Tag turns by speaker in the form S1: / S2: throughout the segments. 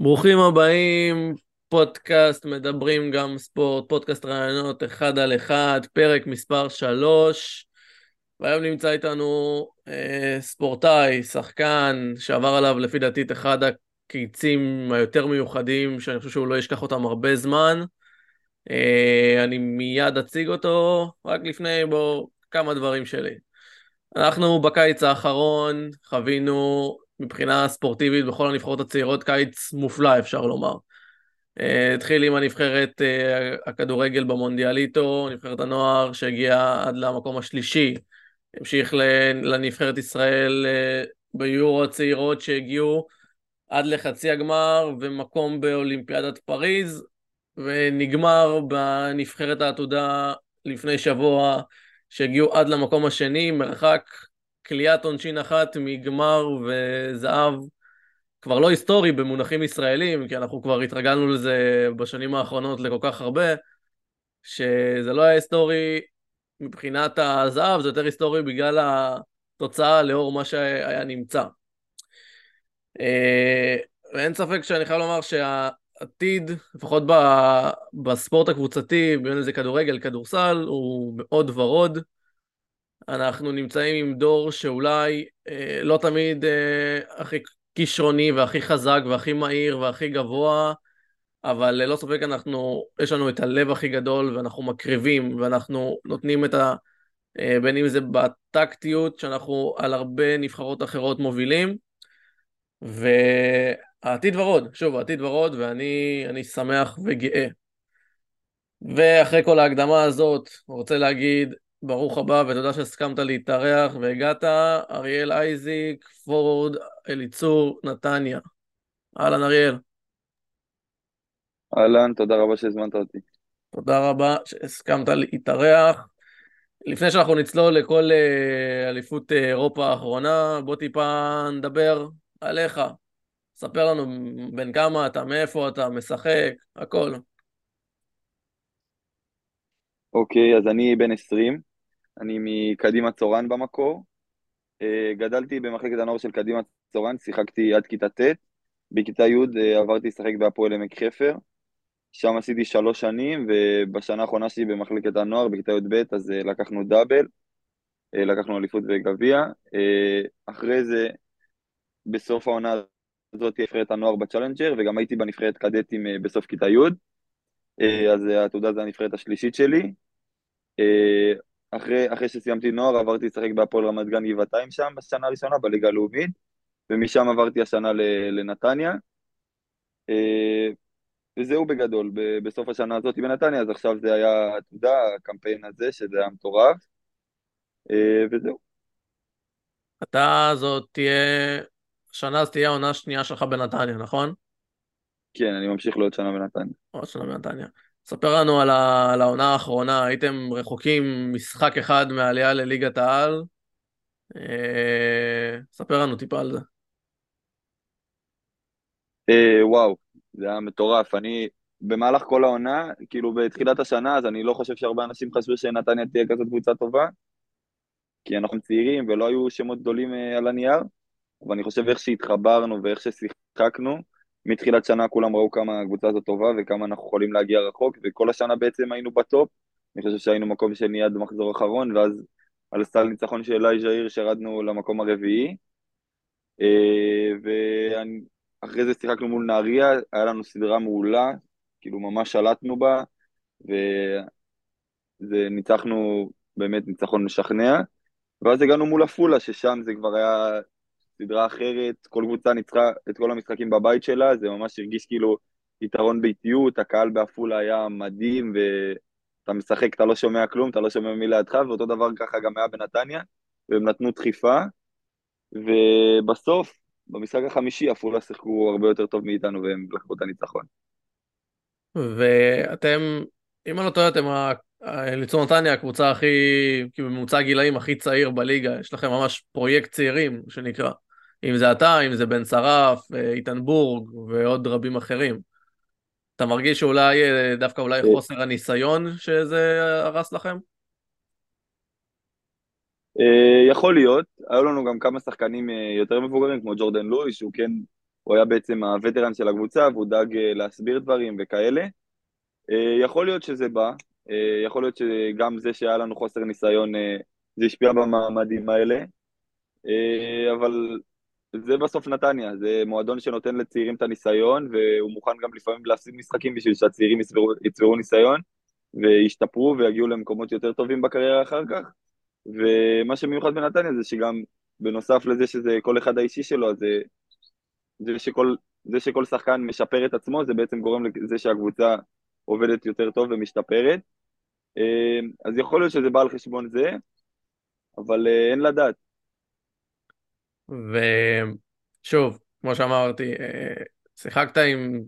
S1: ברוכים הבאים, פודקאסט מדברים גם ספורט, פודקאסט רעיונות אחד על אחד, פרק מספר שלוש. והיום נמצא איתנו אה, ספורטאי, שחקן, שעבר עליו לפי דעתי את אחד הקיצים היותר מיוחדים, שאני חושב שהוא לא ישכח אותם הרבה זמן. אה, אני מיד אציג אותו, רק לפני בו כמה דברים שלי. אנחנו בקיץ האחרון חווינו מבחינה ספורטיבית בכל הנבחרות הצעירות קיץ מופלא אפשר לומר. אה, התחיל עם הנבחרת אה, הכדורגל במונדיאליטו, נבחרת הנוער שהגיעה עד למקום השלישי, המשיך לנבחרת ישראל אה, ביורו הצעירות שהגיעו עד לחצי הגמר ומקום באולימפיאדת פריז, ונגמר בנבחרת העתודה לפני שבוע שהגיעו עד למקום השני, מרחק קליעת עונשין אחת מגמר וזהב כבר לא היסטורי במונחים ישראלים, כי אנחנו כבר התרגלנו לזה בשנים האחרונות לכל כך הרבה, שזה לא היה היסטורי מבחינת הזהב, זה יותר היסטורי בגלל התוצאה לאור מה שהיה נמצא. אה, ואין ספק שאני חייב לומר שהעתיד, לפחות בספורט הקבוצתי, בין אם זה כדורגל, כדורסל, הוא מאוד ורוד. אנחנו נמצאים עם דור שאולי אה, לא תמיד אה, הכי כישרוני והכי חזק והכי מהיר והכי גבוה, אבל ללא ספק אנחנו, יש לנו את הלב הכי גדול ואנחנו מקריבים ואנחנו נותנים את ה... אה, בין אם זה בטקטיות שאנחנו על הרבה נבחרות אחרות מובילים. והעתיד ורוד, שוב, העתיד ורוד ואני שמח וגאה. ואחרי כל ההקדמה הזאת, רוצה להגיד ברוך הבא ותודה שהסכמת להתארח והגעת, אריאל אייזיק, פורד, אליצור, נתניה. אהלן אריאל.
S2: אהלן, תודה רבה שהזמנת אותי.
S1: תודה רבה שהסכמת להתארח. לפני שאנחנו נצלול לכל אה, אליפות אה, אירופה האחרונה, בוא טיפה נדבר עליך. ספר לנו בין כמה אתה, מאיפה אתה, משחק, הכל.
S2: אוקיי, אז אני בן 20, אני מקדימה צורן במקור. אה, גדלתי במחלקת הנוער של קדימה צורן, שיחקתי עד כיתה ט', בכיתה י' אה, עברתי לשחק בהפועל עמק חפר, שם עשיתי שלוש שנים, ובשנה האחרונה שלי במחלקת הנוער, בכיתה י"ב, אז אה, לקחנו דאבל, לקחנו אליפות וגביע. אחרי זה, בסוף העונה הזאת, נבחרת הנוער בצ'אלנג'ר, וגם הייתי בנבחרת קדטים בסוף כיתה י', אז התעודה זה הנבחרת השלישית שלי. אחרי, אחרי שסיימתי נוער עברתי לשחק בהפועל רמת גן גבעתיים שם בשנה הראשונה בליגה הלאומית, ומשם עברתי השנה לנתניה. אה, וזהו בגדול, בסוף השנה הזאת בנתניה, אז עכשיו זה היה, אתה יודע, הקמפיין הזה, שזה היה מטורף, אה, וזהו.
S1: אתה זאת תהיה, שנה אז תהיה העונה השנייה שלך בנתניה, נכון?
S2: כן, אני ממשיך לעוד שנה בנתניה.
S1: עוד שנה בנתניה. ספר לנו על, ה... על העונה האחרונה, הייתם רחוקים משחק אחד מהעלייה לליגת העל. אה... ספר לנו טיפה על זה.
S2: אה, וואו, זה היה מטורף. אני, במהלך כל העונה, כאילו בתחילת השנה, אז אני לא חושב שהרבה אנשים חשבו שנתניה תהיה כזאת קבוצה טובה, כי אנחנו צעירים ולא היו שמות גדולים אה, על הנייר, אבל אני חושב איך שהתחברנו ואיך ששיחקנו, מתחילת שנה כולם ראו כמה הקבוצה הזאת טובה וכמה אנחנו יכולים להגיע רחוק, וכל השנה בעצם היינו בטופ. אני חושב שהיינו מקום שני עד מחזור אחרון, ואז על סל ניצחון של אלי ז'איר שרדנו למקום הרביעי. אה, ואחרי זה שיחקנו מול נהריה, היה לנו סדרה מעולה, כאילו ממש שלטנו בה, וניצחנו באמת ניצחון משכנע. ואז הגענו מול עפולה, ששם זה כבר היה סדרה אחרת, כל קבוצה ניצחה את כל המשחקים בבית שלה, זה ממש הרגיש כאילו יתרון ביתיות, הקהל בעפולה היה מדהים, ואתה משחק, אתה לא שומע כלום, אתה לא שומע מי לידך, ואותו דבר ככה גם היה בנתניה, והם נתנו דחיפה, ובסוף, במשחק החמישי, עפולה שיחקו הרבה יותר טוב מאיתנו, והם לקחו את הניצחון.
S1: ואתם, אם אני לא טועה, אתם ליצור נתניה, הקבוצה הכי, כאילו בממוצע הגילאים הכי צעיר בליגה, יש לכם ממש פרויקט צעירים, שנקרא. אם זה אתה, אם זה בן שרף, אה, איתן בורג ועוד רבים אחרים. אתה מרגיש שאולי, אה, דווקא אולי אה. חוסר הניסיון שזה הרס לכם?
S2: יכול להיות, היו לנו גם כמה שחקנים יותר מבוגרים, כמו ג'ורדן לואי, שהוא כן הוא היה בעצם הווטרן של הקבוצה, והוא דאג להסביר דברים וכאלה. יכול להיות שזה בא, יכול להיות שגם זה שהיה לנו חוסר ניסיון, זה השפיע במעמדים האלה, אבל זה בסוף נתניה, זה מועדון שנותן לצעירים את הניסיון, והוא מוכן גם לפעמים להפסיד משחקים בשביל שהצעירים יצברו, יצברו ניסיון, וישתפרו ויגיעו למקומות יותר טובים בקריירה אחר כך. ומה שמיוחד בנתניה זה שגם בנוסף לזה שזה כל אחד האישי שלו, זה, זה, שכל, זה שכל שחקן משפר את עצמו, זה בעצם גורם לזה שהקבוצה עובדת יותר טוב ומשתפרת. אה, אז יכול להיות שזה בא על חשבון זה, אבל אה, אין לדעת.
S1: ושוב, כמו שאמרתי, אה, שיחקת עם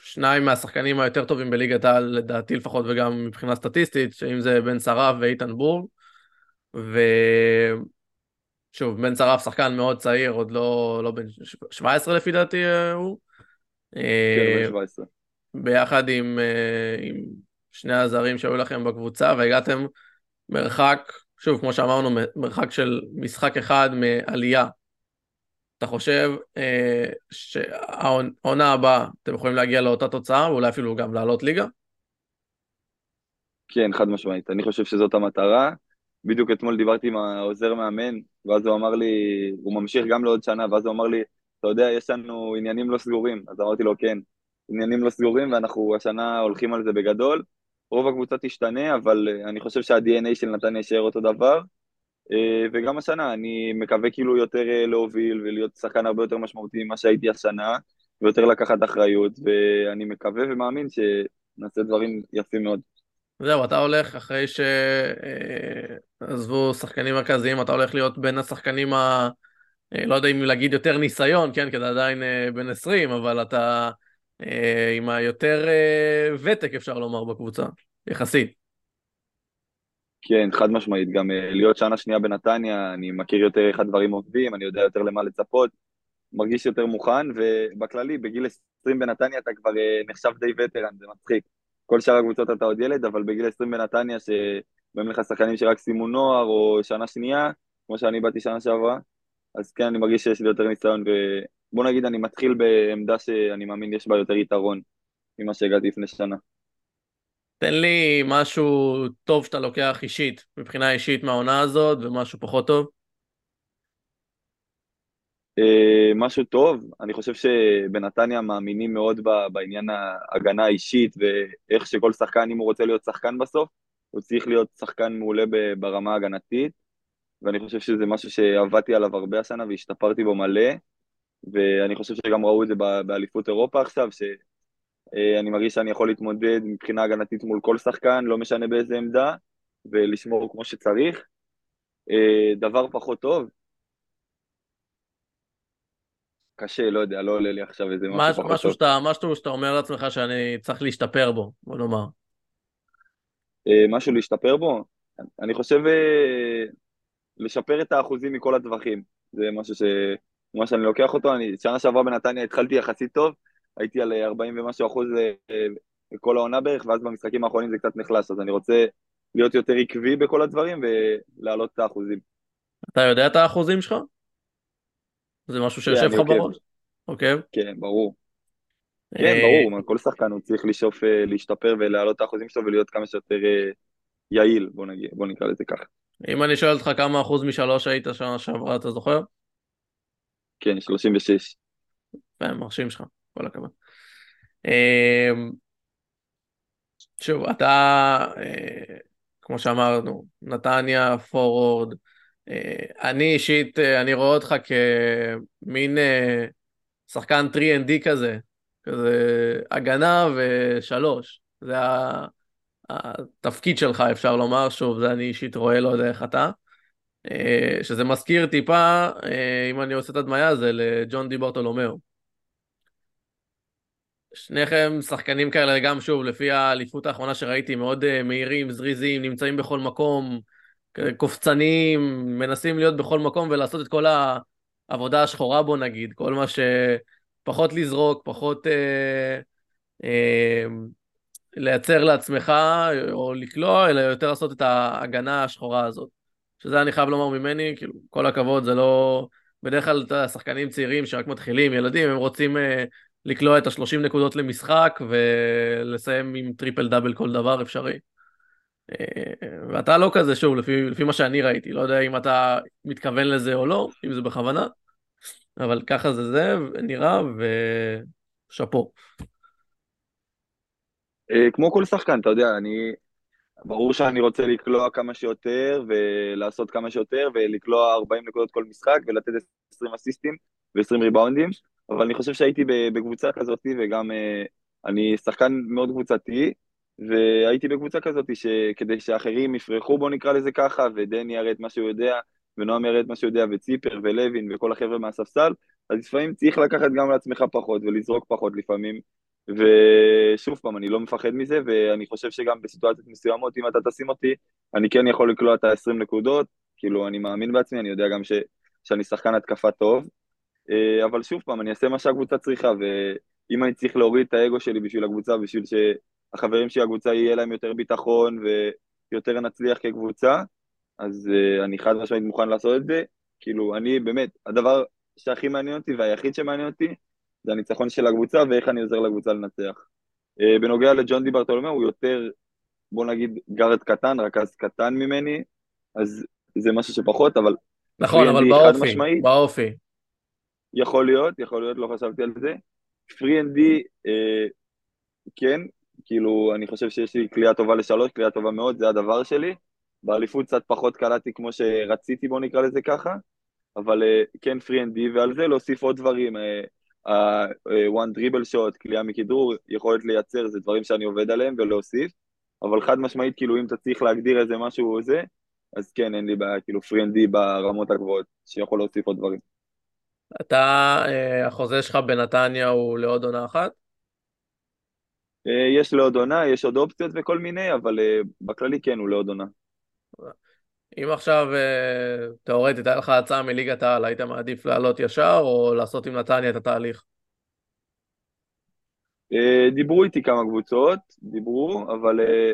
S1: שניים מהשחקנים היותר טובים בליגת העל, לדעתי לפחות, וגם מבחינה סטטיסטית, שאם זה בן שרף ואיתן בורג. ושוב, בן שרף שחקן מאוד צעיר, עוד לא, לא בן 17 לפי דעתי אה, הוא.
S2: כן, בן 17.
S1: ביחד עם, עם שני הזרים שהיו לכם בקבוצה, והגעתם מרחק שוב, כמו שאמרנו, מרחק של משחק אחד מעלייה. אתה חושב אה, שהעונה הבאה אתם יכולים להגיע לאותה תוצאה, ואולי אפילו גם לעלות ליגה?
S2: כן, חד משמעית. אני חושב שזאת המטרה. בדיוק אתמול דיברתי עם העוזר מאמן, ואז הוא אמר לי, הוא ממשיך גם לעוד שנה, ואז הוא אמר לי, אתה יודע, יש לנו עניינים לא סגורים. אז אמרתי לו, כן, עניינים לא סגורים, ואנחנו השנה הולכים על זה בגדול. רוב הקבוצה תשתנה, אבל אה, אני חושב שה-DNA של נתניה יישאר אותו דבר. אה, וגם השנה, אני מקווה כאילו יותר אה, להוביל ולהיות שחקן הרבה יותר משמעותי ממה שהייתי השנה, ויותר לקחת אחריות, ואני מקווה ומאמין שנעשה דברים יפים מאוד.
S1: זהו, אתה הולך אחרי שעזבו שחקנים מרכזיים, אתה הולך להיות בין השחקנים ה... לא יודע אם להגיד יותר ניסיון, כן, כי אתה עדיין בן 20, אבל אתה עם היותר אה, ותק אפשר לומר בקבוצה, יחסית.
S2: כן, חד משמעית, גם אה, להיות שנה שנייה בנתניה, אני מכיר יותר איך הדברים עובדים, אני יודע יותר למה לצפות, מרגיש יותר מוכן, ובכללי, בגיל 20 בנתניה אתה כבר נחשב די וטרן, זה מצחיק. כל שאר הקבוצות אתה עוד ילד, אבל בגיל 20 בנתניה, שבאים לך שחקנים שרק סיימו נוער, או שנה שנייה, כמו שאני באתי שנה שעברה, אז כן, אני מרגיש שיש לי יותר ניסיון, בוא נגיד אני מתחיל בעמדה שאני מאמין יש בה יותר יתרון ממה שהגעתי לפני שנה.
S1: תן לי משהו טוב שאתה לוקח אישית, מבחינה אישית מהעונה הזאת, ומשהו פחות טוב.
S2: Uh, משהו טוב, אני חושב שבנתניה מאמינים מאוד בעניין ההגנה האישית ואיך שכל שחקן, אם הוא רוצה להיות שחקן בסוף, הוא צריך להיות שחקן מעולה ברמה ההגנתית, ואני חושב שזה משהו שעבדתי עליו הרבה השנה והשתפרתי בו מלא. ואני חושב שגם ראו את זה באליפות אירופה עכשיו, שאני מרגיש שאני יכול להתמודד מבחינה הגנתית מול כל שחקן, לא משנה באיזה עמדה, ולשמור כמו שצריך. אה, דבר פחות טוב, קשה, לא יודע, לא עולה לי עכשיו איזה משהו פחות
S1: משהו טוב. שאתה, משהו שאתה אומר לעצמך שאני צריך להשתפר בו, בוא נאמר.
S2: אה, משהו להשתפר בו? אני חושב אה, לשפר את האחוזים מכל הטווחים. זה משהו ש... כמו שאני לוקח אותו, אני שנה שעברה בנתניה התחלתי יחסית טוב, הייתי על 40 ומשהו אחוז אה, העונה בערך, ואז במשחקים האחרונים זה קצת נחלש, אז אני רוצה להיות יותר עקבי בכל הדברים ולהעלות את האחוזים.
S1: אתה יודע את האחוזים שלך? זה משהו שיושב לך בראש? אוקיי.
S2: כן, ברור. כן, אה, ברור, כל שחקן הוא צריך לשאוף אה, להשתפר ולהעלות את האחוזים שלו ולהיות כמה שיותר יעיל, בוא נקרא לזה ככה.
S1: אם אני שואל אותך כמה אחוז משלוש היית שנה שעברה, אתה זוכר?
S2: כן, 36.
S1: מרשים שלך, כל הכבוד. אמ, שוב, אתה, אה, כמו שאמרנו, נתניה, פורוורד, אה, אני אישית, אה, אני רואה אותך כמין שחקן 3ND כזה, כזה הגנה ושלוש. זה התפקיד שלך, אפשר לומר, שוב, זה אני אישית רואה, לא יודע איך אתה. אה, שזה מזכיר טיפה, אה, אם אני עושה את הדמיה, זה לג'ון די ברטולומיאו. שניכם שחקנים כאלה, גם שוב, לפי האליפות האחרונה שראיתי, מאוד אה, מהירים, זריזים, נמצאים בכל מקום, קופצניים, מנסים להיות בכל מקום ולעשות את כל העבודה השחורה בו נגיד, כל מה שפחות לזרוק, פחות אה, אה, לייצר לעצמך או לקלוע, אלא יותר לעשות את ההגנה השחורה הזאת. שזה אני חייב לומר ממני, כאילו, כל הכבוד, זה לא, בדרך כלל את השחקנים צעירים שרק מתחילים, ילדים, הם רוצים uh, לקלוע את ה-30 נקודות למשחק ולסיים עם טריפל דאבל כל דבר אפשרי. Uh, ואתה לא כזה, שוב, לפי, לפי מה שאני ראיתי, לא יודע אם אתה מתכוון לזה או לא, אם זה בכוונה, אבל ככה זה זה, נראה, ושאפו.
S2: כמו כל שחקן, אתה יודע, אני ברור שאני רוצה לקלוע כמה שיותר ולעשות כמה שיותר ולקלוע 40 נקודות כל משחק ולתת 20 אסיסטים ו-20 ריבאונדים, אבל אני חושב שהייתי בקבוצה כזאת וגם אה, אני שחקן מאוד קבוצתי והייתי בקבוצה כזאת שכדי שאחרים יפרחו בוא נקרא לזה ככה ודני יראה את מה שהוא יודע ונועם יראה את מה שהוא יודע וציפר ולוין וכל החבר'ה מהספסל אז לפעמים צריך לקחת גם לעצמך פחות ולזרוק פחות לפעמים ושוב פעם, אני לא מפחד מזה, ואני חושב שגם בסיטואציות מסוימות, אם אתה תשים אותי, אני כן יכול לקלוע את ה-20 נקודות, כאילו, אני מאמין בעצמי, אני יודע גם ש, שאני שחקן התקפה טוב, אה, אבל שוב פעם, אני אעשה מה שהקבוצה צריכה, ואם אני צריך להוריד את האגו שלי בשביל הקבוצה, בשביל שהחברים של הקבוצה יהיה להם יותר ביטחון ויותר נצליח כקבוצה, אז אה, אני חד משמעית מוכן לעשות את זה. כאילו, אני באמת, הדבר שהכי מעניין אותי והיחיד שמעניין אותי, זה הניצחון של הקבוצה ואיך אני עוזר לקבוצה לנצח. Uh, בנוגע לג'ון די ברטולומיאו, הוא יותר, בוא נגיד, גארד קטן, רכז קטן ממני, אז זה משהו שפחות, אבל...
S1: נכון, אבל באופי, משמעית, באופי.
S2: יכול להיות, יכול להיות, לא חשבתי על זה. three and D, uh, כן, כאילו, אני חושב שיש לי קליעה טובה לשלוש, קליעה טובה מאוד, זה הדבר שלי. באליפות קצת פחות קלעתי כמו שרציתי, בוא נקרא לזה ככה, אבל uh, כן three and D, ועל זה להוסיף עוד דברים. Uh, ה-one dribble shot, קליעה מכדרור, יכולת לייצר, זה דברים שאני עובד עליהם ולהוסיף, אבל חד משמעית, כאילו, אם אתה צריך להגדיר איזה משהו זה, אז כן, אין לי בעיה, כאילו, פרינדי ברמות הגבוהות, שיכול להוסיף עוד דברים.
S1: אתה, אה, החוזה שלך בנתניה הוא לעוד עונה אחת?
S2: אה, יש לעוד עונה, יש עוד אופציות וכל מיני, אבל אה, בכללי כן, הוא לעוד עונה.
S1: אם עכשיו, אה, תאורטית, היה לך הצעה מליגת העל, היית מעדיף לעלות ישר או לעשות עם נתניה את התהליך?
S2: אה, דיברו איתי כמה קבוצות, דיברו, אבל אה,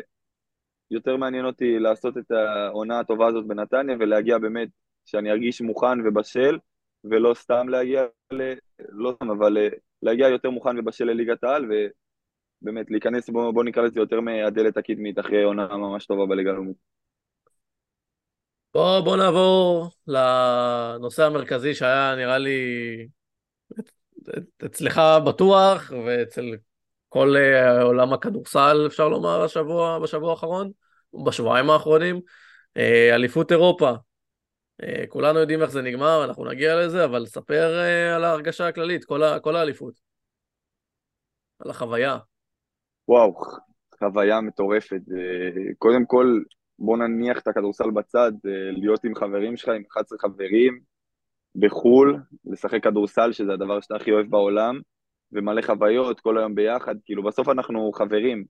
S2: יותר מעניין אותי לעשות את העונה הטובה הזאת בנתניה ולהגיע באמת, שאני ארגיש מוכן ובשל, ולא סתם להגיע, ל... לא סתם, אבל להגיע יותר מוכן ובשל לליגת העל, ובאמת להיכנס, בוא, בוא נקרא לזה יותר מהדלת הקדמית אחרי עונה ממש טובה בליגה הלאומית.
S1: בוא, בוא נעבור לנושא המרכזי שהיה נראה לי אצלך בטוח ואצל כל אה, עולם הכדורסל אפשר לומר השבוע, בשבוע האחרון, בשבועיים האחרונים, אה, אליפות אירופה. אה, כולנו יודעים איך זה נגמר, אנחנו נגיע לזה, אבל ספר על ההרגשה הכללית, כל, ה, כל האליפות. על החוויה.
S2: וואו, חוויה מטורפת. קודם כל, בוא נניח את הכדורסל בצד, אה, להיות עם חברים שלך, עם 11 חברים, בחו"ל, לשחק כדורסל, שזה הדבר שאתה הכי אוהב בעולם, ומלא חוויות, כל היום ביחד, כאילו בסוף אנחנו חברים.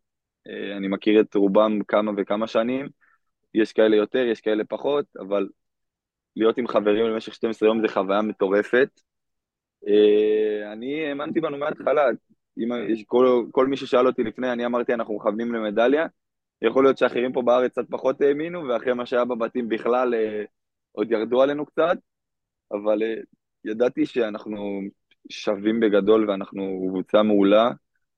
S2: אה, אני מכיר את רובם כמה וכמה שנים, יש כאלה יותר, יש כאלה פחות, אבל להיות עם חברים למשך 12 יום זה חוויה מטורפת. אה, אני האמנתי בנו מההתחלה, כל, כל מי ששאל אותי לפני, אני אמרתי אנחנו מכוונים למדליה, יכול להיות שאחרים פה בארץ קצת פחות האמינו, ואחרי מה שהיה בבתים בכלל אה, עוד ירדו עלינו קצת, אבל אה, ידעתי שאנחנו שווים בגדול ואנחנו קבוצה מעולה,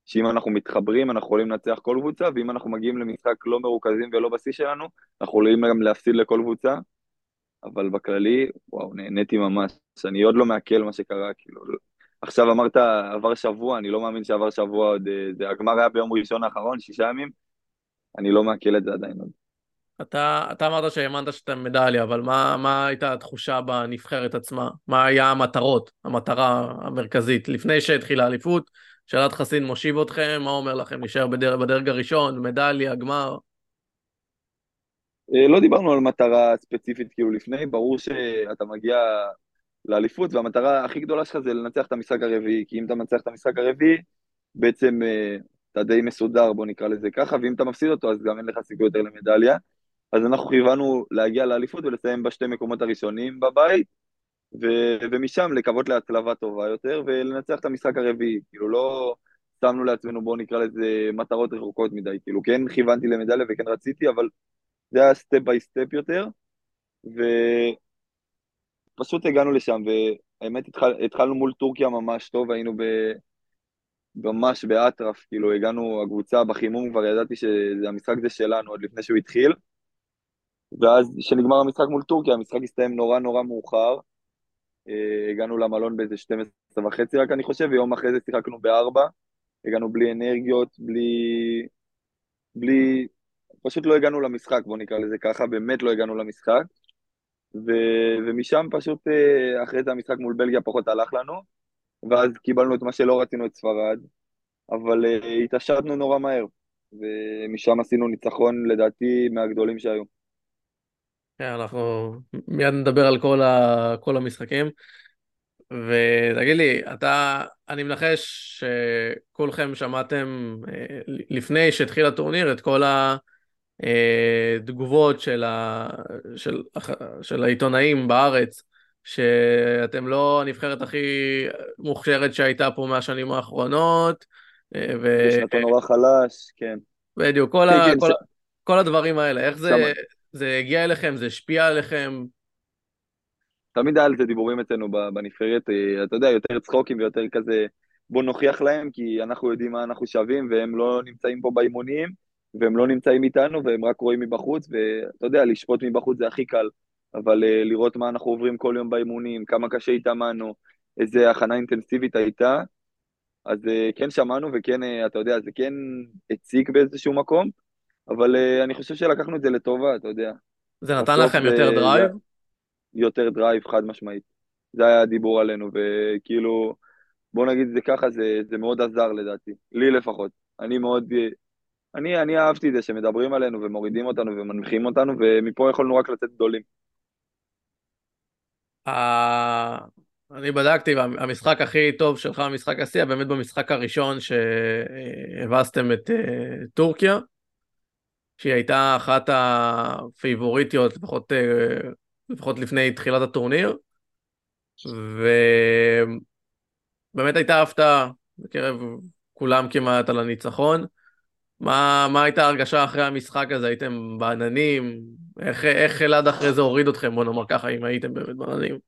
S2: שאם אנחנו מתחברים אנחנו יכולים לנצח כל קבוצה, ואם אנחנו מגיעים למשחק לא מרוכזים ולא בשיא שלנו, אנחנו יכולים גם להפסיד לכל קבוצה, אבל בכללי, וואו, נהניתי ממש. אני עוד לא מעכל מה שקרה, כאילו, עכשיו אמרת, עבר שבוע, אני לא מאמין שעבר שבוע עוד, אה, זה, הגמר היה ביום ראשון האחרון, שישה ימים, אני לא מעכל את זה עדיין עוד.
S1: אתה, אתה אמרת שהאמנת שאתה מדליה, אבל מה, מה הייתה התחושה בנבחרת עצמה? מה היה המטרות, המטרה המרכזית? לפני שהתחילה האליפות, שאלת חסין מושיב אתכם, מה אומר לכם? נשאר בדרג, בדרג הראשון, מדליה, גמר?
S2: אה, לא דיברנו על מטרה ספציפית כאילו לפני, ברור שאתה מגיע לאליפות והמטרה הכי גדולה שלך זה לנצח את המשחק הרביעי, כי אם אתה מנצח את המשחק הרביעי, בעצם אה, אתה די מסודר, בוא נקרא לזה ככה, ואם אתה מפסיד אותו אז גם אין לך סיכוי יותר למדליה. אז אנחנו כיוונו להגיע לאליפות ולסיים בשתי מקומות הראשונים בבית, ו- ומשם לקוות להצלבה טובה יותר ולנצח את המשחק הרביעי. כאילו לא שמנו לעצמנו, בואו נקרא לזה מטרות רחוקות מדי. כאילו כן כיוונתי למדליה וכן רציתי, אבל זה היה step by step יותר, ופשוט הגענו לשם, האמת, התחל, התחלנו מול טורקיה ממש טוב, היינו ב, ממש באטרף, כאילו הגענו, הקבוצה בחימום, כבר ידעתי שהמשחק זה שלנו עוד לפני שהוא התחיל. ואז כשנגמר המשחק מול טורקיה, המשחק הסתיים נורא נורא מאוחר. אה, הגענו למלון באיזה 12 וחצי רק אני חושב, ויום אחרי זה שיחקנו בארבע. הגענו בלי אנרגיות, בלי... בלי... פשוט לא הגענו למשחק, בוא נקרא לזה ככה, באמת לא הגענו למשחק. ו... ומשם פשוט, אה, אחרי זה המשחק מול בלגיה פחות הלך לנו, ואז קיבלנו את מה שלא רצינו את ספרד, אבל uh, התעשתנו נורא מהר, ומשם עשינו ניצחון לדעתי מהגדולים שהיו.
S1: כן, אנחנו מיד נדבר על כל, ה... כל המשחקים. ותגיד לי, אתה, אני מנחש שכולכם שמעתם אה, לפני שהתחיל הטורניר את כל התגובות אה, של, ה, של, של העיתונאים בארץ, שאתם לא הנבחרת הכי מוכשרת שהייתה פה מהשנים האחרונות.
S2: אה, ו... ושנתון נורא חלש, כן.
S1: בדיוק, כל, כן, ה, כן, כל, ש... כל הדברים האלה, איך זה, זה הגיע אליכם, זה השפיע עליכם?
S2: תמיד היה על זה דיבורים אצלנו בנבחרת, אה, אתה יודע, יותר צחוקים ויותר כזה, בוא נוכיח להם, כי אנחנו יודעים מה אנחנו שווים, והם לא נמצאים פה באימונים, והם לא נמצאים איתנו, והם רק רואים מבחוץ, ואתה יודע, לשפוט מבחוץ זה הכי קל, אבל uh, לראות מה אנחנו עוברים כל יום באימונים, כמה קשה התאמנו, איזה הכנה אינטנסיבית הייתה, אז uh, כן שמענו, וכן, uh, אתה יודע, זה כן הציג באיזשהו מקום, אבל אני חושב שלקחנו את זה לטובה, אתה יודע.
S1: זה נתן לכם יותר drive?
S2: יותר drive חד משמעית. זה היה הדיבור עלינו, וכאילו, בוא נגיד את זה ככה, זה, זה מאוד עזר לדעתי, לי לפחות. אני מאוד, אני, אני אהבתי את זה שמדברים עלינו ומורידים אותנו ומנמיכים אותנו, ומפה יכולנו רק לצאת גדולים.
S1: אני בדקתי, והמשחק הכי טוב שלך, המשחק השיא, באמת במשחק הראשון שהבסתם את אה, טורקיה, שהיא הייתה אחת הפייבוריטיות, לפחות אה, לפחות לפני תחילת הטורניר, ובאמת הייתה הפתעה בקרב כולם כמעט על הניצחון. מה, מה הייתה ההרגשה אחרי המשחק הזה? הייתם בעננים? איך, איך אלעד אחרי זה הוריד אתכם, בוא נאמר ככה, אם הייתם באמת בעננים?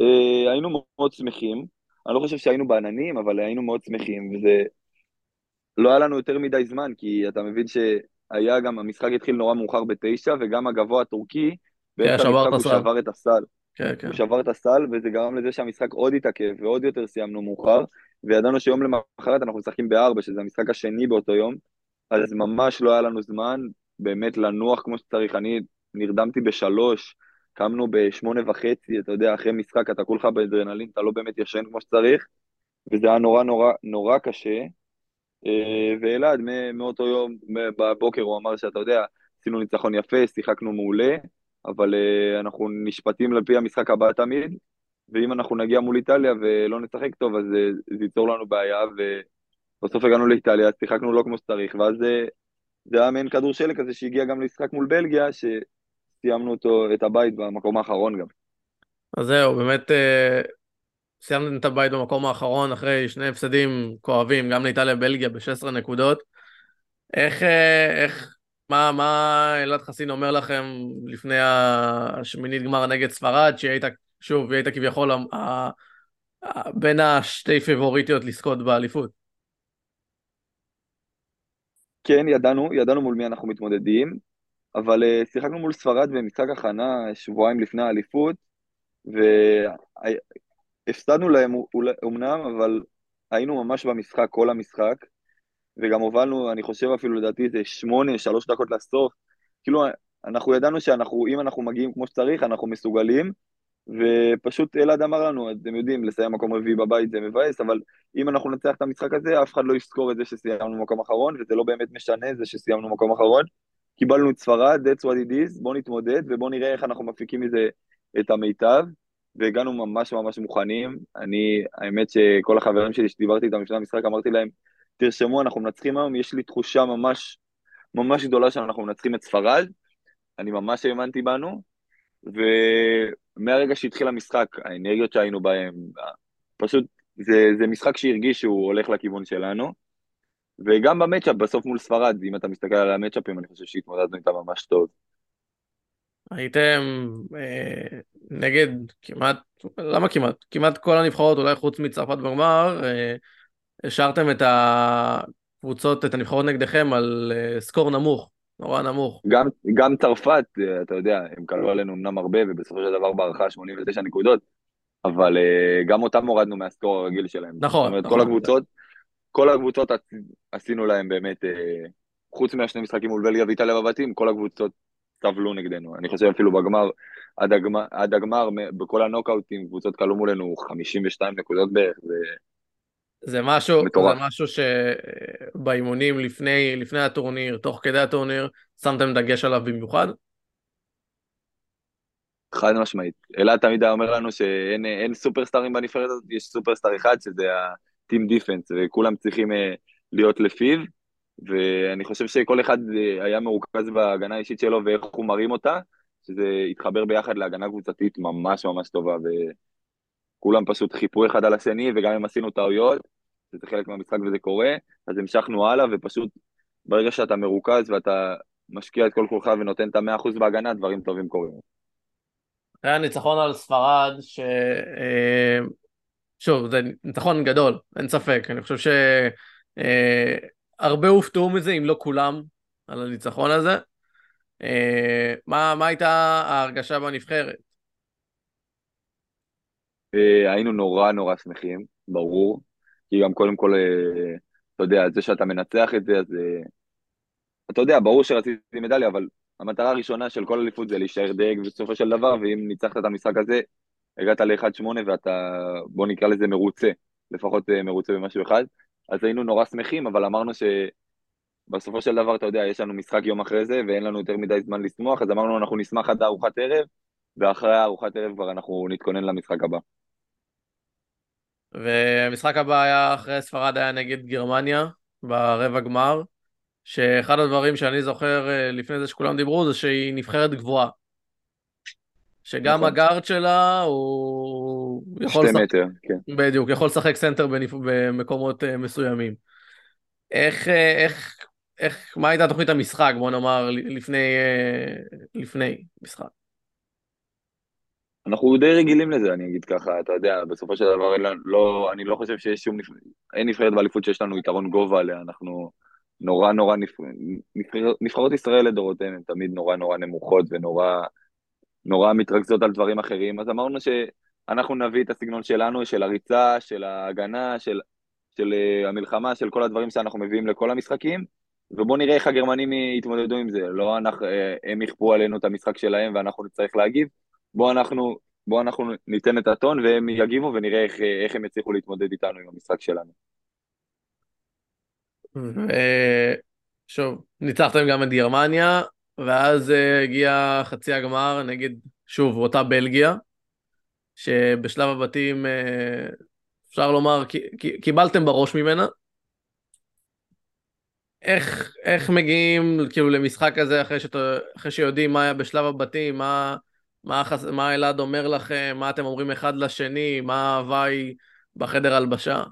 S2: אה, היינו מאוד שמחים. אני לא חושב שהיינו בעננים, אבל היינו מאוד שמחים, וזה... לא היה לנו יותר מדי זמן, כי אתה מבין שהיה גם, המשחק התחיל נורא מאוחר בתשע, וגם הגבוה הטורקי באמצע כן, המשחק הוא שבר את הסל. כן, כן. הוא שבר את הסל, וזה גרם לזה שהמשחק עוד התעכב, ועוד יותר סיימנו מאוחר, וידענו שיום למחרת אנחנו משחקים בארבע, שזה המשחק השני באותו יום, אז ממש לא היה לנו זמן באמת לנוח כמו שצריך. אני נרדמתי בשלוש, קמנו בשמונה וחצי, אתה יודע, אחרי משחק אתה כולך באדרנלין, אתה לא באמת ישן כמו שצריך, וזה היה נורא נורא נורא קשה. אה, ואלעד, מאותו יום, בבוקר הוא אמר שאתה יודע, עשינו ניצחון יפה, שיחקנו מעולה, אבל uh, אנחנו נשפטים לפי המשחק הבא תמיד, ואם אנחנו נגיע מול איטליה ולא נשחק טוב, אז uh, זה ייצור לנו בעיה, ובסוף הגענו לאיטליה, שיחקנו לא כמו שצריך, ואז זה היה מעין כדור שלג כזה שהגיע גם למשחק מול בלגיה, שסיימנו אותו, את הבית במקום האחרון גם.
S1: אז זהו, באמת uh, סיימנו את הבית במקום האחרון אחרי שני הפסדים כואבים, גם לאיטליה ובלגיה ב-16 נקודות. איך, איך, מה, מה אלעד חסין אומר לכם לפני השמינית גמר נגד ספרד, שהיא הייתה, שוב, היא הייתה כביכול ה, ה, בין השתי פיבוריטיות לזכות באליפות?
S2: כן, ידענו, ידענו מול מי אנחנו מתמודדים, אבל uh, שיחקנו מול ספרד במשחק הכנה שבועיים לפני האליפות, והפסדנו להם אומנם, אבל היינו ממש במשחק, כל המשחק, וגם הובלנו, אני חושב אפילו לדעתי זה שמונה, שלוש דקות לסוף. כאילו, אנחנו ידענו שאנחנו, אם אנחנו מגיעים כמו שצריך, אנחנו מסוגלים, ופשוט אלעד אמר לנו, אתם יודעים, לסיים מקום רביעי בבית זה מבאס, אבל אם אנחנו נצליח את המשחק הזה, אף אחד לא יזכור את זה שסיימנו מקום אחרון, וזה לא באמת משנה זה שסיימנו מקום אחרון. קיבלנו את ספרד, that's what it is, בואו נתמודד ובואו נראה איך אנחנו מפיקים מזה את המיטב, והגענו ממש ממש מוכנים. אני, האמת שכל החברים שלי שדיברתי איתם לפני המשחק, אמרתי להם, תרשמו, אנחנו מנצחים היום, יש לי תחושה ממש, ממש גדולה שאנחנו מנצחים את ספרד, אני ממש האמנתי בנו, ומהרגע שהתחיל המשחק, האנרגיות שהיינו בהם, פשוט, זה, זה משחק שהרגיש שהוא הולך לכיוון שלנו, וגם במצ'אפ, בסוף מול ספרד, אם אתה מסתכל על המצ'אפים, אני חושב שהתמודדנו איתם ממש טוב.
S1: הייתם, אה, נגד כמעט, למה כמעט? כמעט כל הנבחרות, אולי חוץ מצרפת בגמר, אה, השארתם את הקבוצות, את הנבחרות נגדכם על אה, סקור נמוך, נורא נמוך.
S2: גם, גם צרפת, אה, אתה יודע, הם כלו עלינו אמנם הרבה, ובסופו של דבר בערכה 89 נקודות, אבל גם אותם הורדנו מהסקור הרגיל שלהם.
S1: נכון,
S2: זאת אומרת,
S1: נכון.
S2: כל הקבוצות, כל הקבוצות עשינו להם באמת, חוץ מהשני משחקים מול בלגיה ואיטליה בבתים, כל הקבוצות סבלו נגדנו. אני חושב אפילו בגמר, עד הגמר, עד הגמר בכל הנוקאוטים, קבוצות כלו מולנו 52 נקודות בערך. זה,
S1: משהו,
S2: מטורף.
S1: זה משהו שבאימונים לפני, לפני הטורניר, תוך כדי הטורניר, שמתם דגש עליו במיוחד?
S2: חד משמעית. אלעד תמיד היה אומר לנו שאין אין סופרסטארים בנבחרת הזאת, יש סופרסטאר אחד שזה ה-team defense, וכולם צריכים אה, להיות לפיו. ואני חושב שכל אחד אה, היה מרוכז בהגנה האישית שלו ואיך הוא מרים אותה, שזה התחבר ביחד להגנה קבוצתית ממש ממש טובה, וכולם פשוט חיפו אחד על השני, וגם אם עשינו טעויות, שזה חלק מהמשחק וזה קורה, אז המשכנו הלאה, ופשוט ברגע שאתה מרוכז ואתה משקיע את כל כולך ונותן את המאה אחוז בהגנה, דברים טובים קורים.
S1: היה ניצחון על ספרד, ש... אה, שוב, זה ניצחון גדול, אין ספק. אני חושב ש... אה, הופתעו מזה, אם לא כולם, על הניצחון הזה. אה, מה, מה הייתה ההרגשה בנבחרת?
S2: אה, היינו נורא נורא שמחים, ברור, כי גם קודם כל, אה, אתה יודע, זה שאתה מנצח את זה, אז אתה יודע, ברור שרציתי מדליה, אבל המטרה הראשונה של כל אליפות זה להישאר דייג בסופו של דבר, ואם ניצחת את המשחק הזה, הגעת ל-1-8 ואתה, בוא נקרא לזה מרוצה, לפחות מרוצה במשהו אחד. אז היינו נורא שמחים, אבל אמרנו שבסופו של דבר, אתה יודע, יש לנו משחק יום אחרי זה, ואין לנו יותר מדי זמן לשמוח, אז אמרנו, אנחנו נשמח עד ארוחת ערב, ואחרי ארוחת ערב כבר אנחנו נתכונן למשחק הבא.
S1: והמשחק הבא היה אחרי ספרד היה נגד גרמניה, ברבע גמר, שאחד הדברים שאני זוכר אה, לפני זה שכולם דיברו, זה שהיא נבחרת גבוהה. שגם נכון. הגארד שלה הוא
S2: יכול לשחק... מטר, כן.
S1: בדיוק, יכול לשחק סנטר בנפ... במקומות uh, מסוימים. איך, uh, איך, איך, מה הייתה תוכנית המשחק, בוא נאמר, לפני, לפני משחק?
S2: אנחנו די רגילים לזה, אני אגיד ככה, אתה יודע, בסופו של דבר, לא, אני לא חושב שיש שום, אין נבחרת באליפות שיש לנו יתרון גובה עליה, אנחנו נורא נורא, נבחר, נבחר, נבחרות ישראל לדורותיהן הן תמיד נורא נורא נמוכות ונורא נורא מתרכזות על דברים אחרים, אז אמרנו שאנחנו נביא את הסגנון שלנו, של הריצה, של ההגנה, של, של uh, המלחמה, של כל הדברים שאנחנו מביאים לכל המשחקים, ובואו נראה איך הגרמנים יתמודדו עם זה, לא אנחנו, uh, הם יכפו עלינו את המשחק שלהם ואנחנו נצטרך להגיב, בואו אנחנו, בוא אנחנו ניתן את הטון והם יגיבו ונראה איך, איך הם יצליחו להתמודד איתנו עם המשחק שלנו.
S1: שוב, ניצחתם גם את גרמניה, ואז uh, הגיע חצי הגמר נגד, שוב, אותה בלגיה, שבשלב הבתים, uh, אפשר לומר, קיבלתם בראש ממנה. איך, איך מגיעים כאילו למשחק הזה אחרי, שת, אחרי שיודעים מה היה בשלב הבתים, מה, מה, מה אלעד אומר לכם, מה אתם אומרים אחד לשני, מה ההוואי בחדר הלבשה?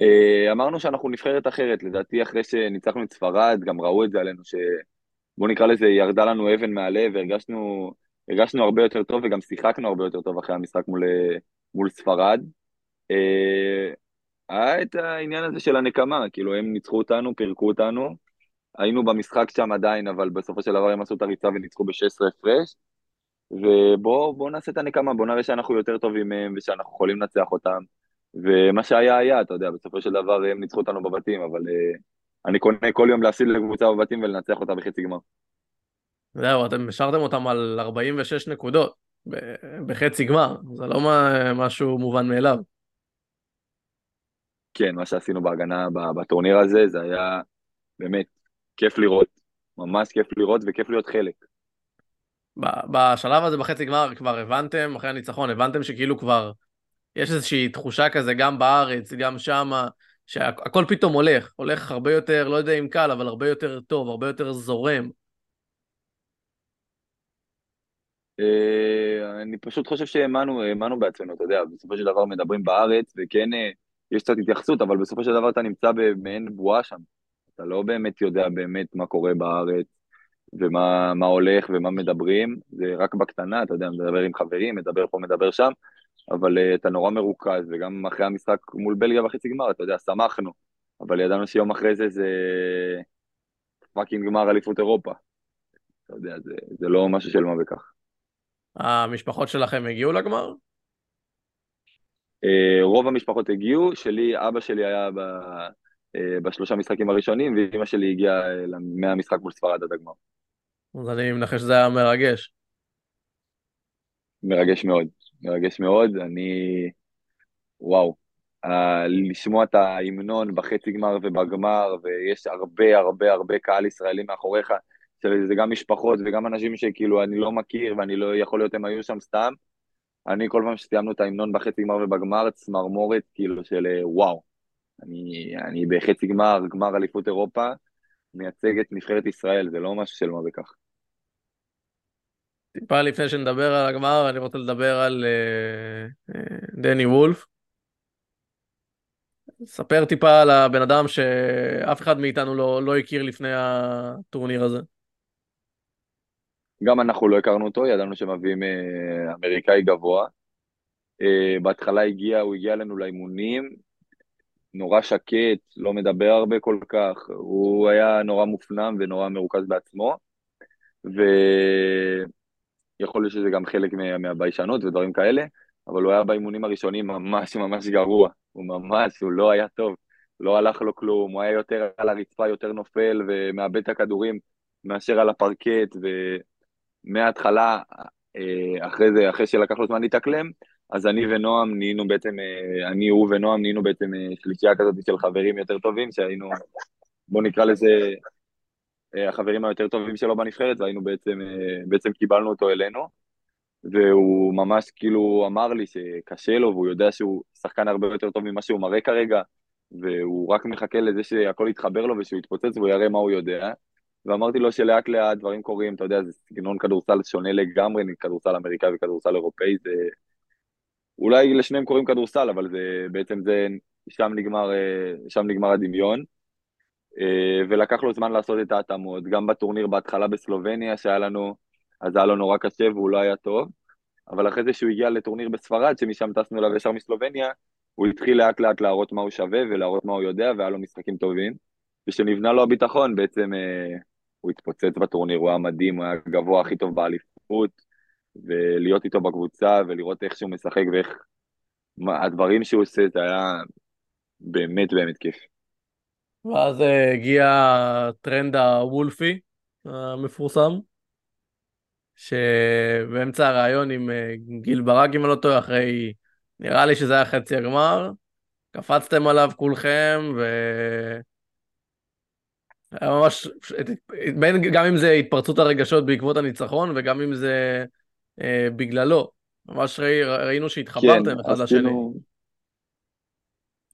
S2: אה, אמרנו שאנחנו נבחרת אחרת, לדעתי אחרי שניצחנו את ספרד, גם ראו את זה עלינו, שבוא נקרא לזה, ירדה לנו אבן מהלב, והרגשנו הרגשנו הרבה יותר טוב וגם שיחקנו הרבה יותר טוב אחרי המשחק מול, מול ספרד. אה, היה את העניין הזה של הנקמה, כאילו הם ניצחו אותנו, פירקו אותנו, היינו במשחק שם עדיין, אבל בסופו של דבר הם עשו את הריצה וניצחו ב-16 הפרש, ובואו נעשה את הנקמה, בואו נראה שאנחנו יותר טובים מהם ושאנחנו יכולים לנצח אותם. ומה שהיה היה, אתה יודע, בסופו של דבר הם ניצחו אותנו בבתים, אבל uh, אני קונה כל יום להפסיד לקבוצה בבתים ולנצח אותה בחצי גמר.
S1: זהו, אתם השארתם אותם על 46 נקודות בחצי גמר, זה לא משהו מובן מאליו.
S2: כן, מה שעשינו בהגנה בטורניר הזה, זה היה באמת כיף לראות, ממש כיף לראות וכיף להיות חלק.
S1: בשלב הזה בחצי גמר כבר הבנתם, אחרי הניצחון, הבנתם שכאילו כבר יש איזושהי תחושה כזה גם בארץ, גם שמה, שהכל פתאום הולך, הולך הרבה יותר, לא יודע אם קל, אבל הרבה יותר טוב, הרבה יותר זורם.
S2: אה, אני פשוט חושב שהאמנו, האמנו בעצמנו, אתה יודע, בסופו של דבר מדברים בארץ, וכן אה, יש קצת התייחסות, אבל בסופו של דבר אתה נמצא במעין בועה שם. אתה לא באמת יודע באמת מה קורה בארץ, ומה הולך ומה מדברים, זה רק בקטנה, אתה יודע, מדבר עם חברים, מדבר פה, מדבר שם, אבל uh, אתה נורא מרוכז, וגם אחרי המשחק מול בלגיה בחצי גמר, אתה יודע, שמחנו, אבל ידענו שיום אחרי זה זה פאקינג גמר אליפות אירופה. אתה יודע, זה, זה לא משהו של מה בכך.
S1: המשפחות שלכם הגיעו לגמר?
S2: Uh, רוב המשפחות הגיעו, שלי, אבא שלי היה ב, בשלושה משחקים הראשונים, ואימא שלי הגיעה uh, מהמשחק מול ספרד עד הגמר.
S1: אז אני מנחש שזה היה מרגש.
S2: מרגש מאוד, מרגש מאוד, אני... וואו, uh, לשמוע את ההמנון בחצי גמר ובגמר, ויש הרבה הרבה הרבה קהל ישראלי מאחוריך, זה גם משפחות וגם אנשים שכאילו אני לא מכיר ואני לא יכול להיות הם היו שם סתם. אני כל פעם שסיימנו את ההמנון בחצי גמר ובגמר, צמרמורת כאילו של אה, וואו. אני, אני בחצי גמר, גמר אליפות אירופה, מייצג את נבחרת ישראל, זה לא משהו של מה בכך.
S1: טיפה לפני שנדבר על הגמר, אני רוצה לדבר על uh, uh, דני וולף. ספר טיפה על הבן אדם שאף אחד מאיתנו לא, לא הכיר לפני הטורניר הזה.
S2: גם אנחנו לא הכרנו אותו, ידענו שמביאים uh, אמריקאי גבוה. בהתחלה הגיע, הוא הגיע אלינו לאימונים, נורא שקט, לא מדבר הרבה כל כך, הוא היה נורא מופנם ונורא מרוכז בעצמו, ויכול להיות שזה גם חלק מהביישנות ודברים כאלה, אבל הוא היה באימונים הראשונים ממש ממש גרוע, הוא ממש, הוא לא היה טוב, לא הלך לו כלום, הוא היה יותר על הרצפה, יותר נופל ומאבד את הכדורים מאשר על הפרקט, ומההתחלה, אה, אחרי זה, אחרי שלקח לו זמן להתאקלם, אז אני ונועם נהיינו בעצם, אה, אני, הוא ונועם נהיינו בעצם אה, שלישייה כזאת של חברים יותר טובים, שהיינו, בוא נקרא לזה, אה, החברים היותר טובים שלו בנבחרת, והיינו בעצם, בעצם קיבלנו אותו אלינו, והוא ממש כאילו אמר לי שקשה לו, והוא יודע שהוא שחקן הרבה יותר טוב ממה שהוא מראה כרגע, והוא רק מחכה לזה שהכל יתחבר לו ושהוא יתפוצץ והוא יראה מה הוא יודע. ואמרתי לו שלאט לאט דברים קורים, אתה יודע, זה סגנון כדורסל שונה לגמרי, כדורסל אמריקאי וכדורסל אירופאי, זה אולי לשניהם קוראים כדורסל, אבל זה בעצם זה, שם נגמר, אה, שם נגמר הדמיון. אה, ולקח לו זמן לעשות את ההתאמות, גם בטורניר בהתחלה בסלובניה שהיה לנו, אז היה לו נורא קשה והוא לא היה טוב, אבל אחרי זה שהוא הגיע לטורניר בספרד, שמשם טסנו אליו ישר מסלובניה, הוא התחיל לאט לאט להראות מה הוא שווה ולהראות מה הוא יודע, והיה לו משחקים טובים. וכשנבנה לו הביטחון, בעצם אה, הוא התפוצץ בטורניר, הוא היה מדהים, הוא היה גבוה הכי טוב באליפות, ולהיות איתו בקבוצה ולראות איך שהוא משחק ואיך מה, הדברים שהוא עושה, זה היה באמת באמת כיף.
S1: ואז אה, הגיע הטרנד הוולפי המפורסם, שבאמצע הראיון עם אה, גיל ברק, אם אני לא טועה, אחרי, נראה לי שזה היה חצי הגמר, קפצתם עליו כולכם, ו... היה ממש, גם אם זה התפרצות הרגשות בעקבות הניצחון, וגם אם זה אה, בגללו. ממש ראי, ראינו שהתחברתם כן, אחד לשני.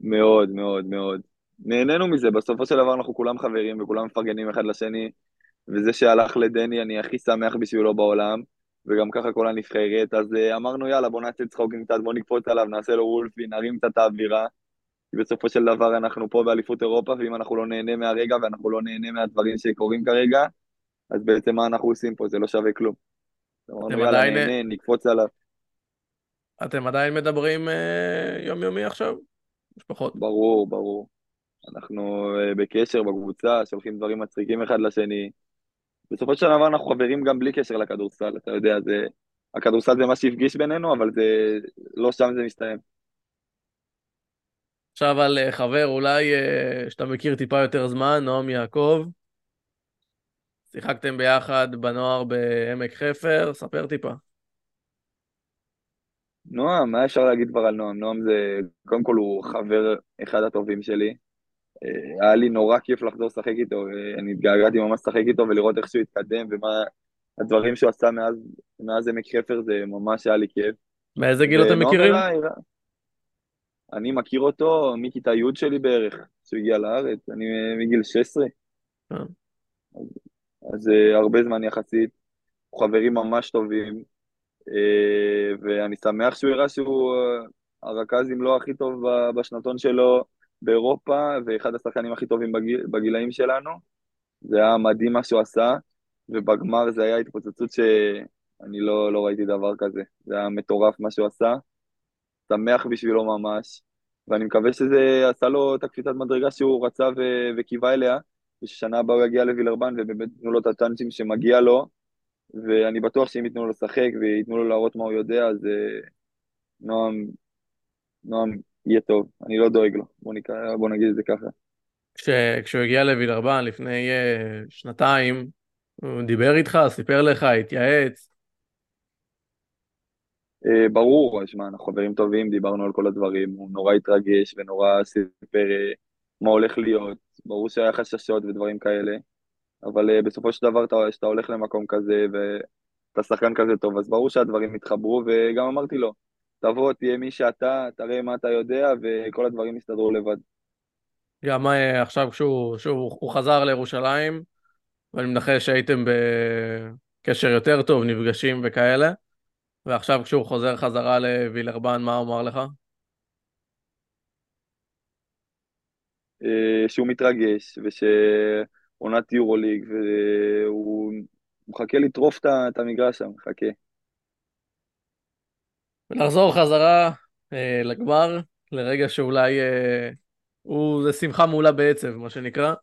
S2: מאוד, מאוד, מאוד. נהנינו מזה, בסופו של דבר אנחנו כולם חברים וכולם מפרגנים אחד לשני, וזה שהלך לדני אני הכי שמח בשבילו בעולם, וגם ככה כל הנבחרת, אז uh, אמרנו יאללה בוא נעשה צחוקים קצת, בוא נקפוץ עליו, נעשה לו וולפי, נרים קצת את האווירה, כי בסופו של דבר אנחנו פה באליפות אירופה, ואם אנחנו לא נהנה מהרגע ואנחנו לא נהנה מהדברים שקורים כרגע, אז בעצם מה אנחנו עושים פה, זה לא שווה כלום. אתם עדיין... נהנה, נקפוץ עליו.
S1: אתם עדיין מדברים אה, יומיומי עכשיו? משפחות.
S2: ברור, ברור. אנחנו אה, בקשר בקבוצה, שולחים דברים מצחיקים אחד לשני. בסופו של דבר אנחנו חברים גם בלי קשר לכדורסל, אתה יודע, זה... הכדורסל זה מה שהפגיש בינינו, אבל זה... לא שם זה מסתיים.
S1: עכשיו על אה, חבר אולי שאתה מכיר טיפה יותר זמן, נועם יעקב. שיחקתם ביחד בנוער בעמק חפר, ספר טיפה.
S2: נועם, מה אפשר להגיד כבר על נועם? נועם זה, קודם כל הוא חבר אחד הטובים שלי. אה, היה לי נורא כיף לחזור לשחק איתו, אה, אני התגעגעתי ממש לשחק איתו ולראות איך שהוא התקדם ומה הדברים שהוא עשה מאז, מאז עמק חפר, זה ממש היה לי כיף.
S1: מאיזה גיל אתם מכירים? אליי,
S2: אני מכיר אותו מכיתה י' שלי בערך, כשהוא הגיע לארץ, אני אה, מגיל 16. אז uh, הרבה זמן יחסית, חברים ממש טובים, uh, ואני שמח שהוא הראה שהוא uh, הרכז אם לא הכי טוב בשנתון שלו באירופה, ואחד השחקנים הכי טובים בגיל, בגילאים שלנו. זה היה מדהים מה שהוא עשה, ובגמר זה היה התפוצצות שאני לא, לא ראיתי דבר כזה. זה היה מטורף מה שהוא עשה, שמח בשבילו ממש, ואני מקווה שזה עשה לו את הקפיצת מדרגה שהוא רצה ו- וקיווה אליה, וששנה הבאה הוא יגיע לווילרבן ובאמת ייתנו לו את הצ'אנסים שמגיע לו, ואני בטוח שאם ייתנו לו לשחק וייתנו לו להראות מה הוא יודע, אז uh, נועם, נועם יהיה טוב, אני לא דואג לו, בוא, נקרא, בוא נגיד את זה ככה.
S1: כש, כשהוא הגיע לווילרבן לפני uh, שנתיים, הוא דיבר איתך, סיפר לך, התייעץ?
S2: Uh, ברור, שמע, אנחנו חברים טובים, דיברנו על כל הדברים, הוא נורא התרגש ונורא סיפר uh, מה הולך להיות, ברור שהיה חששות ודברים כאלה, אבל uh, בסופו של דבר, כשאתה הולך למקום כזה ואתה שחקן כזה טוב, אז ברור שהדברים יתחברו, וגם אמרתי לו, תבוא, תהיה מי שאתה, תראה מה אתה יודע, וכל הדברים יסתדרו לבד.
S1: גם עכשיו כשהוא שהוא, חזר לירושלים, ואני מנחש שהייתם בקשר יותר טוב, נפגשים וכאלה, ועכשיו כשהוא חוזר חזרה לווילרבן, מה הוא אמר לך?
S2: שהוא מתרגש, ושעונת יורוליג, והוא מחכה לטרוף את המגרש שם, מחכה.
S1: ונחזור חזרה אה, לגמר, לרגע שאולי אה, הוא, זה שמחה מעולה בעצב, מה שנקרא.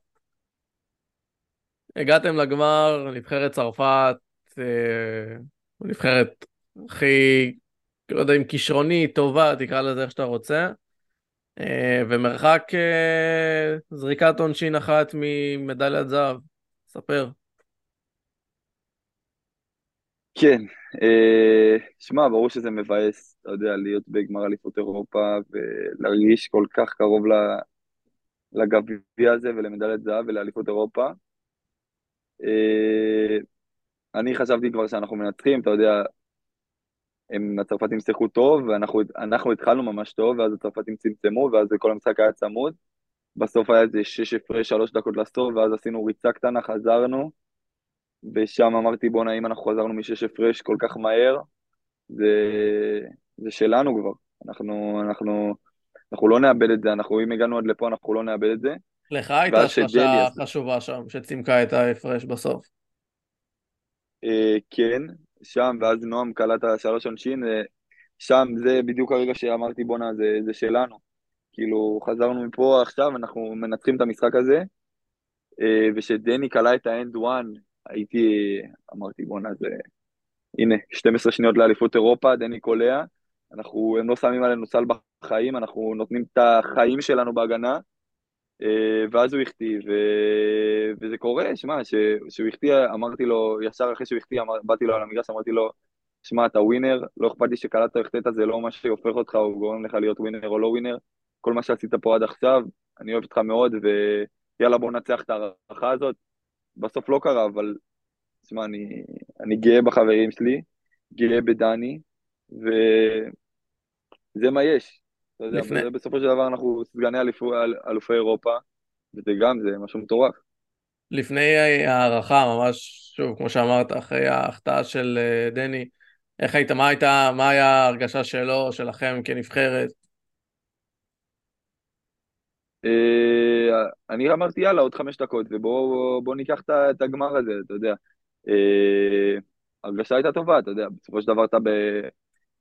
S1: הגעתם לגמר, נבחרת צרפת, אה, נבחרת הכי, לא יודע אם כישרוני, טובה, תקרא לזה איך שאתה רוצה. אה, ומרחק אה, זריקת עונשין אחת ממדליית זהב. ספר.
S2: כן, אה, שמע, ברור שזה מבאס, אתה יודע, להיות בגמר אליפות אירופה ולהרגיש כל כך קרוב לגביע הזה ולמדליית זהב ולאליפות אירופה. אני חשבתי כבר שאנחנו מנצחים, אתה יודע, הם, הצרפתים שיחקו טוב, ואנחנו התחלנו ממש טוב, ואז הצרפתים צמצמו, ואז כל המשחק היה צמוד. בסוף היה איזה שש הפרש, שלוש דקות לסוף, ואז עשינו ריצה קטנה, חזרנו, ושם אמרתי, בואנה, אם אנחנו חזרנו משש הפרש כל כך מהר, זה, זה שלנו כבר. אנחנו, אנחנו, אנחנו לא נאבד את זה, אנחנו, אם הגענו עד לפה, אנחנו לא נאבד את זה.
S1: לך הייתה שלושה חשובה שם, שצימקה את ההפרש בסוף.
S2: אה, כן, שם, ואז נועם קלט השלוש עונשין, אה, שם זה בדיוק הרגע שאמרתי בואנה זה, זה שלנו. כאילו חזרנו מפה עכשיו, אנחנו מנצחים את המשחק הזה, אה, ושדני קלע את האנד וואן, הייתי, אמרתי בואנה זה, הנה, 12 שניות לאליפות אירופה, דני קולע, אנחנו, הם לא שמים עלינו סל בחיים, אנחנו נותנים את החיים שלנו בהגנה, ואז הוא החטיא, ו... וזה קורה, שמע, שהוא החטיא, אמרתי לו, ישר אחרי שהוא החטיא, אמר... באתי לו על המגרש, אמרתי לו, שמע, אתה ווינר, לא אכפת לי שקלטת או החטאת, זה לא מה שהופך אותך או גורם לך להיות ווינר או לא ווינר, כל מה שעשית פה עד עכשיו, אני אוהב אותך מאוד, ויאללה בוא נצח את ההערכה הזאת. בסוף לא קרה, אבל, שמע, אני, אני גאה בחברים שלי, גאה בדני, וזה מה יש. אתה יודע, לפני... בסופו של דבר אנחנו סגני אלופי אירופה, וזה גם, זה משהו מטורף.
S1: לפני ההערכה, ממש, שוב, כמו שאמרת, אחרי ההחטאה של אה, דני, איך היית, מה הייתה, מה היה ההרגשה שלו, שלכם כנבחרת?
S2: אה, אני אמרתי, יאללה, עוד חמש דקות, ובואו ניקח את הגמר הזה, אתה יודע. אה, הרגשה הייתה טובה, אתה יודע, בסופו של דבר אתה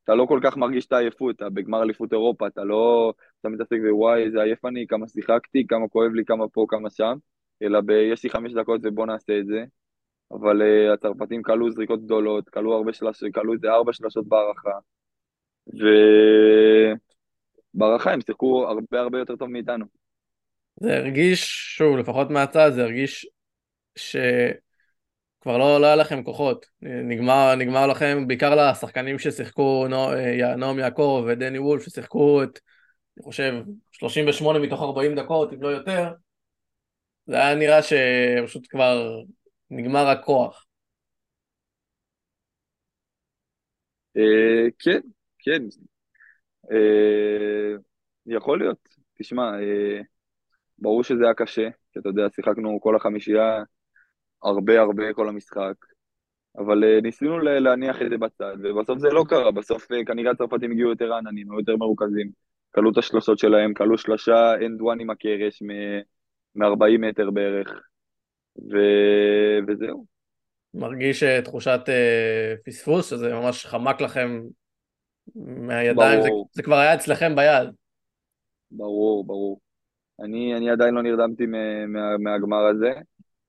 S2: אתה לא כל כך מרגיש את העייפות, אתה בגמר אליפות אירופה, אתה לא, אתה מתעסק בוואי, איזה עייף אני, כמה שיחקתי, כמה כואב לי, כמה פה, כמה שם, אלא ב, יש לי חמש דקות ובוא נעשה את זה. אבל uh, הצרפתים כלו זריקות גדולות, כלו הרבה שלשות, כלו איזה ארבע שלשות בהערכה. ובהערכה הם שיחקו הרבה הרבה יותר טוב מאיתנו.
S1: זה הרגיש, שוב, לפחות מהצד, זה הרגיש ש... כבר לא, לא היה לכם כוחות, נגמר, נגמר לכם, בעיקר לשחקנים ששיחקו, אה, נועם יעקב ודני וולף, ששיחקו את, אני חושב, 38 מתוך 40 דקות, אם לא יותר, זה היה נראה שפשוט כבר נגמר הכוח.
S2: אה, כן, כן, אה, יכול להיות. תשמע, ברור שזה היה קשה, כי אתה יודע, שיחקנו כל החמישייה הרבה הרבה כל המשחק, אבל uh, ניסינו להניח את זה בצד, ובסוף זה לא קרה, בסוף uh, כנראה הצרפתים הגיעו יותר עננים, היו יותר מרוכזים, קלעו את השלושות שלהם, קלעו שלושה and one עם הקרש מ-40 מטר בערך, ו... וזהו.
S1: מרגיש אה, תחושת אה, פספוס, שזה ממש חמק לכם מהידיים, זה, זה כבר היה אצלכם ביד.
S2: ברור, ברור. אני, אני עדיין לא נרדמתי מה, מהגמר הזה.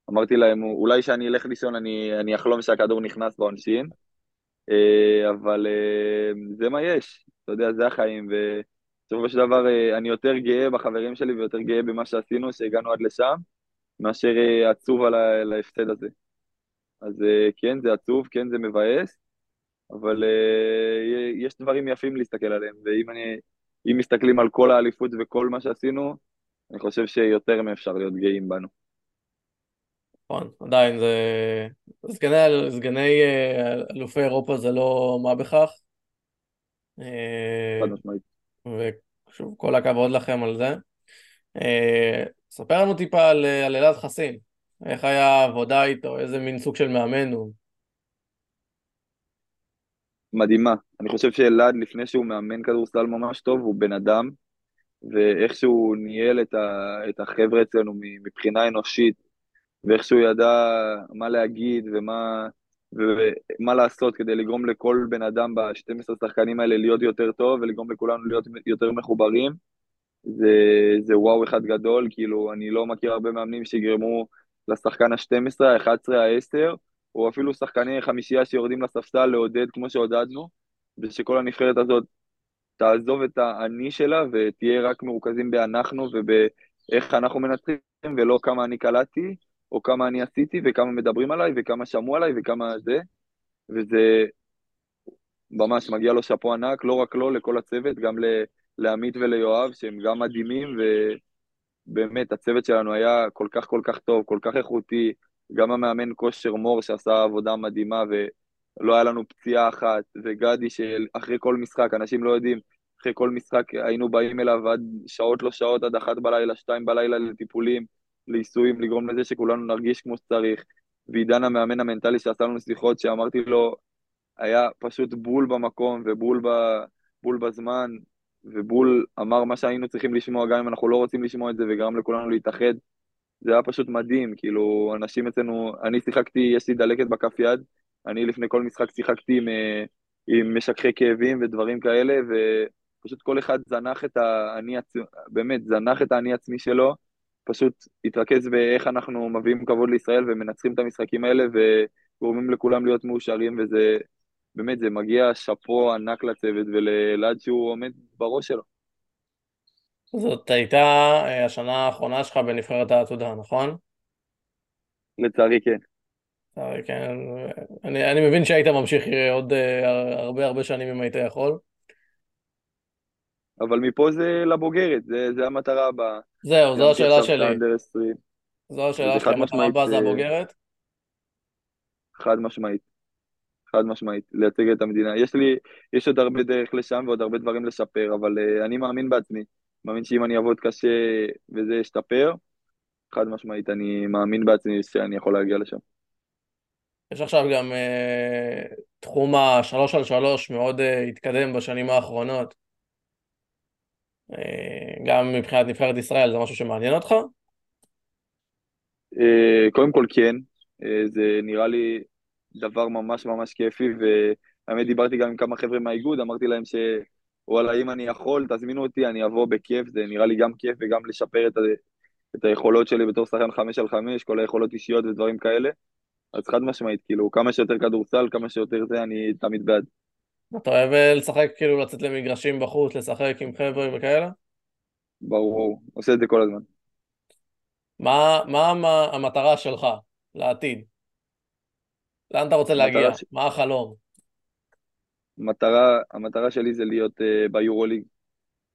S2: אמרתי להם, אולי כשאני אלך לישון אני, אני אחלום שהכדור נכנס בעונשין, אה, אבל אה, זה מה יש, אתה יודע, זה החיים, ובסופו של דבר אה, אני יותר גאה בחברים שלי ויותר גאה במה שעשינו, שהגענו עד לשם, מאשר עצוב על, ההפסד הזה. אז כן, זה עצוב, כן, זה מבאס, אבל יש דברים יפים להסתכל עליהם, ואם אני, מסתכלים על כל האליפות וכל מה שעשינו, אני חושב שיותר מאפשר להיות גאים בנו.
S1: נכון, עדיין זה... סגני, סגני אה, אלופי אירופה זה לא מה בכך.
S2: חד משמעית.
S1: ושוב, כל הכבוד לכם על זה. אה, ספר לנו טיפה על, על אלעד חסין. איך היה העבודה איתו? איזה מין סוג של מאמן הוא?
S2: מדהימה. אני חושב שאלעד, לפני שהוא מאמן כדורסל ממש טוב, הוא בן אדם, ואיך שהוא ניהל את, ה, את החבר'ה אצלנו מבחינה אנושית, ואיך שהוא ידע מה להגיד ומה, ומה לעשות כדי לגרום לכל בן אדם ב-12 שחקנים האלה להיות יותר טוב, ולגרום לכולנו להיות יותר מחוברים. זה, זה וואו אחד גדול, כאילו, אני לא מכיר הרבה מאמנים שיגרמו לשחקן ה-12, ה-11, ה-10, או אפילו שחקני חמישייה שיורדים לספסל לעודד כמו שעודדנו, ושכל הנבחרת הזאת תעזוב את האני שלה ותהיה רק מרוכזים באנחנו ובאיך אנחנו מנצחים ולא כמה אני קלטתי או כמה אני עשיתי וכמה מדברים עליי וכמה שמעו עליי וכמה זה וזה ממש מגיע לו שאפו ענק, לא רק לו, לכל הצוות, גם לעמית וליואב שהם גם מדהימים ובאמת הצוות שלנו היה כל כך כל כך טוב, כל כך איכותי, גם המאמן כושר מור שעשה עבודה מדהימה ולא היה לנו פציעה אחת, וגדי שאחרי כל משחק, אנשים לא יודעים, אחרי כל משחק היינו באים אליו עד שעות לא שעות, עד אחת בלילה, שתיים בלילה לטיפולים, לעיסויים, לגרום לזה שכולנו נרגיש כמו שצריך. ועידן המאמן המנטלי שעשה לנו שיחות, שאמרתי לו, היה פשוט בול במקום ובול ב, בול בזמן, ובול אמר מה שהיינו צריכים לשמוע, גם אם אנחנו לא רוצים לשמוע את זה, וגרם לכולנו להתאחד. זה היה פשוט מדהים, כאילו, אנשים אצלנו, אני שיחקתי, יש לי דלקת בכף יד, אני לפני כל משחק שיחקתי עם, אה, עם משככי כאבים ודברים כאלה, ופשוט כל אחד זנח את האני עצמי, באמת, זנח את האני עצמי שלו, פשוט התרכז באיך אנחנו מביאים כבוד לישראל ומנצחים את המשחקים האלה וגורמים לכולם להיות מאושרים, וזה, באמת, זה מגיע שאפו ענק לצוות ולאלעד שהוא עומד בראש שלו.
S1: זאת הייתה אה, השנה האחרונה שלך בנבחרת העתודה, נכון?
S2: לצערי כן.
S1: לצערי כן. אני, אני מבין שהיית ממשיך עוד אה, הרבה הרבה שנים אם היית יכול.
S2: אבל מפה זה לבוגרת, זה, זה המטרה הבאה.
S1: זהו, זו השאלה שלי. זו השאלה שלי, המטרה הבאה זה הבוגרת?
S2: חד משמעית. חד משמעית, לייצג את המדינה. יש לי, יש עוד הרבה דרך לשם ועוד הרבה דברים לשפר, אבל uh, אני מאמין בעצמי. מאמין שאם אני אעבוד קשה וזה ישתפר, חד משמעית, אני מאמין בעצמי שאני יכול להגיע לשם.
S1: יש עכשיו גם uh, תחום השלוש על שלוש מאוד uh, התקדם בשנים האחרונות. Uh, גם מבחינת נבחרת ישראל, זה משהו שמעניין אותך?
S2: Uh, קודם כל כן, uh, זה נראה לי דבר ממש ממש כיפי, והאמת דיברתי גם עם כמה חבר'ה מהאיגוד, אמרתי להם ש... וואלה, אם אני יכול, תזמינו אותי, אני אבוא בכיף, זה נראה לי גם כיף וגם לשפר את, ה... את היכולות שלי בתור שחקן חמש על חמש, כל היכולות אישיות ודברים כאלה. אז חד משמעית, כאילו, כמה שיותר כדורסל, כמה שיותר זה, אני תמיד בעד.
S1: אתה אוהב אה, לשחק, כאילו, לצאת למגרשים בחוץ, לשחק עם חבר'ה וכאלה?
S2: ברור, עושה את זה כל הזמן.
S1: מה, מה, מה המטרה שלך לעתיד? לאן אתה רוצה להגיע? ש... מה החלום?
S2: המטרה, המטרה שלי זה להיות uh, ביורוליג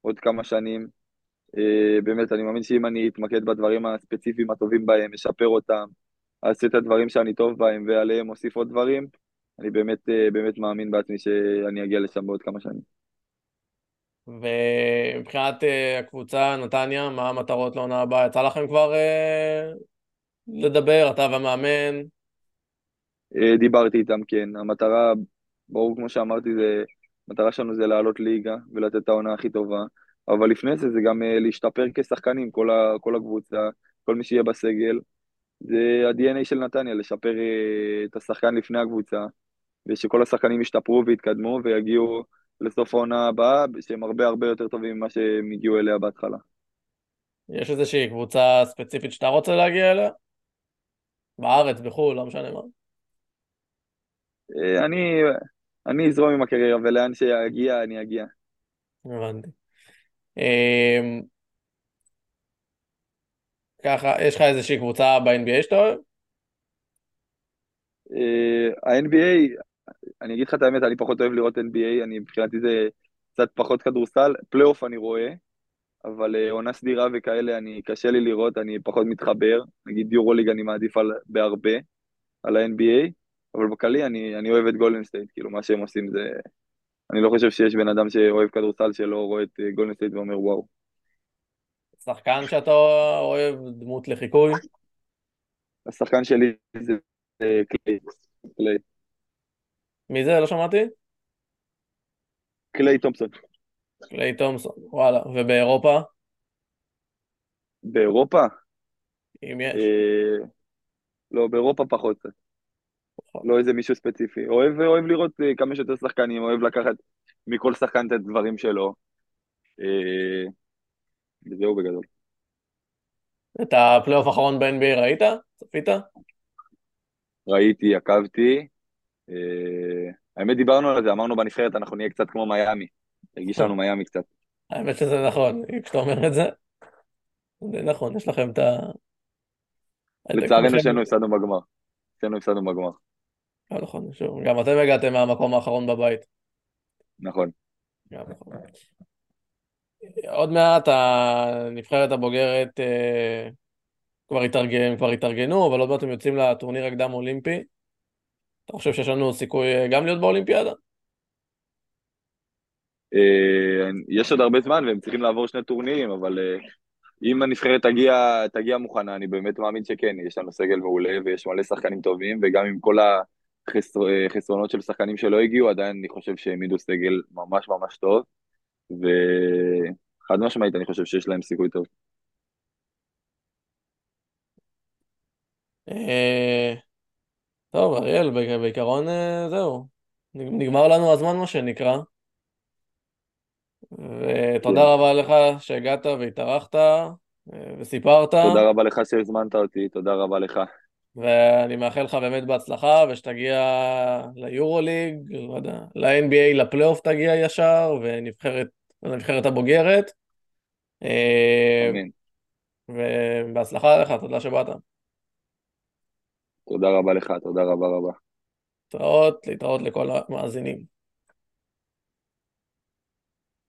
S2: עוד כמה שנים. Uh, באמת, אני מאמין שאם אני אתמקד בדברים הספציפיים הטובים בהם, אשפר אותם, אעשה את הדברים שאני טוב בהם ועליהם אוסיף עוד דברים, אני באמת, uh, באמת מאמין בעצמי שאני אגיע לשם בעוד כמה שנים.
S1: ומבחינת uh, הקבוצה, נתניה, מה המטרות לעונה הבאה? יצא לכם כבר uh, לדבר, אתה והמאמן?
S2: אה, דיברתי איתם, כן. המטרה, ברור כמו שאמרתי, זה, המטרה שלנו זה לעלות ליגה ולתת את העונה הכי טובה, אבל לפני זה זה גם אה, להשתפר כשחקנים, כל, ה, כל הקבוצה, כל מי שיהיה בסגל, זה ה-DNA של נתניה, לשפר אה, את השחקן לפני הקבוצה, ושכל השחקנים ישתפרו ויתקדמו ויגיעו לסוף העונה הבאה, שהם הרבה הרבה יותר טובים ממה שהם הגיעו אליה בהתחלה.
S1: יש איזושהי קבוצה ספציפית שאתה רוצה להגיע אליה? בארץ, בחו"ל, לא משנה מה.
S2: אה, אני, אני אזרום עם הקריירה, ולאן שיגיע, אני אגיע.
S1: הבנתי. אמ, ככה, יש לך איזושהי קבוצה ב-NBA שאתה אוהב?
S2: אה, ה-NBA, אני אגיד לך את האמת, אני פחות אוהב לראות NBA, אני מבחינתי זה קצת פחות כדורסל, פלייאוף אני רואה, אבל אה, עונה סדירה וכאלה, אני, קשה לי לראות, אני פחות מתחבר, נגיד יורוליג אני מעדיף על, בהרבה על ה-NBA, אבל בכללי אני, אני אוהב את גולדן סטייט, כאילו מה שהם עושים זה... אני לא חושב שיש בן אדם שאוהב כדורסל שלא רואה את גולדן סטייט ואומר וואו.
S1: שחקן שאתה אוהב, דמות לחיקוי?
S2: השחקן שלי זה אה, קליי.
S1: מי זה? לא שמעתי?
S2: קליי תומפסון.
S1: קליי תומסון, וואלה. ובאירופה?
S2: באירופה?
S1: אם יש.
S2: אה, לא, באירופה פחות. לא איזה מישהו ספציפי. אוהב, אוהב לראות אה, כמה שיותר שחקנים, אוהב לקחת מכל שחקן את הדברים שלו. אה, וזהו בגדול.
S1: את הפלייאוף האחרון ב-NBA ראית? צפית?
S2: ראיתי, עקבתי. אה, האמת דיברנו על זה, אמרנו בנבחרת אנחנו נהיה קצת כמו מיאמי. הרגיש לנו מיאמי קצת.
S1: האמת שזה נכון, כשאתה אומר את זה. זה נכון, יש לכם את ה...
S2: לצערנו שנינו הפסדנו בגמר. שנינו הפסדנו בגמר.
S1: לא נכון, שוב, גם אתם הגעתם מהמקום האחרון בבית.
S2: נכון.
S1: נכון. עוד מעט הנבחרת הבוגרת אה, כבר התארגן, כבר התארגנו, אבל עוד מעט הם יוצאים לטורניר הקדם אולימפי. אתה חושב שיש לנו סיכוי אה, גם להיות באולימפיאדה?
S2: אה, יש עוד הרבה זמן והם צריכים לעבור שני טורנירים, אבל אה, אם הנבחרת תגיע, תגיע מוכנה, אני באמת מאמין שכן, יש לנו סגל מעולה ויש מלא שחקנים טובים, וגם עם כל החסרונות של שחקנים שלא הגיעו, עדיין אני חושב שהם העמידו סגל ממש ממש טוב, וחד משמעית אני חושב שיש להם סיכוי טוב.
S1: אה, טוב, אריאל, בעיקרון אה, זהו. נגמר לנו הזמן, מה שנקרא. ותודה
S2: כן.
S1: רבה לך שהגעת והתארחת אה, וסיפרת.
S2: תודה רבה לך שהזמנת אותי, תודה רבה לך.
S1: ואני מאחל לך באמת בהצלחה, ושתגיע ליורוליג, לא יודע, ל-NBA, לפלייאוף תגיע ישר, ונבחרת, הבוגרת.
S2: אמן.
S1: ובהצלחה לך, תודה שבאת.
S2: תודה רבה לך, תודה רבה רבה.
S1: להתראות, להתראות לכל המאזינים.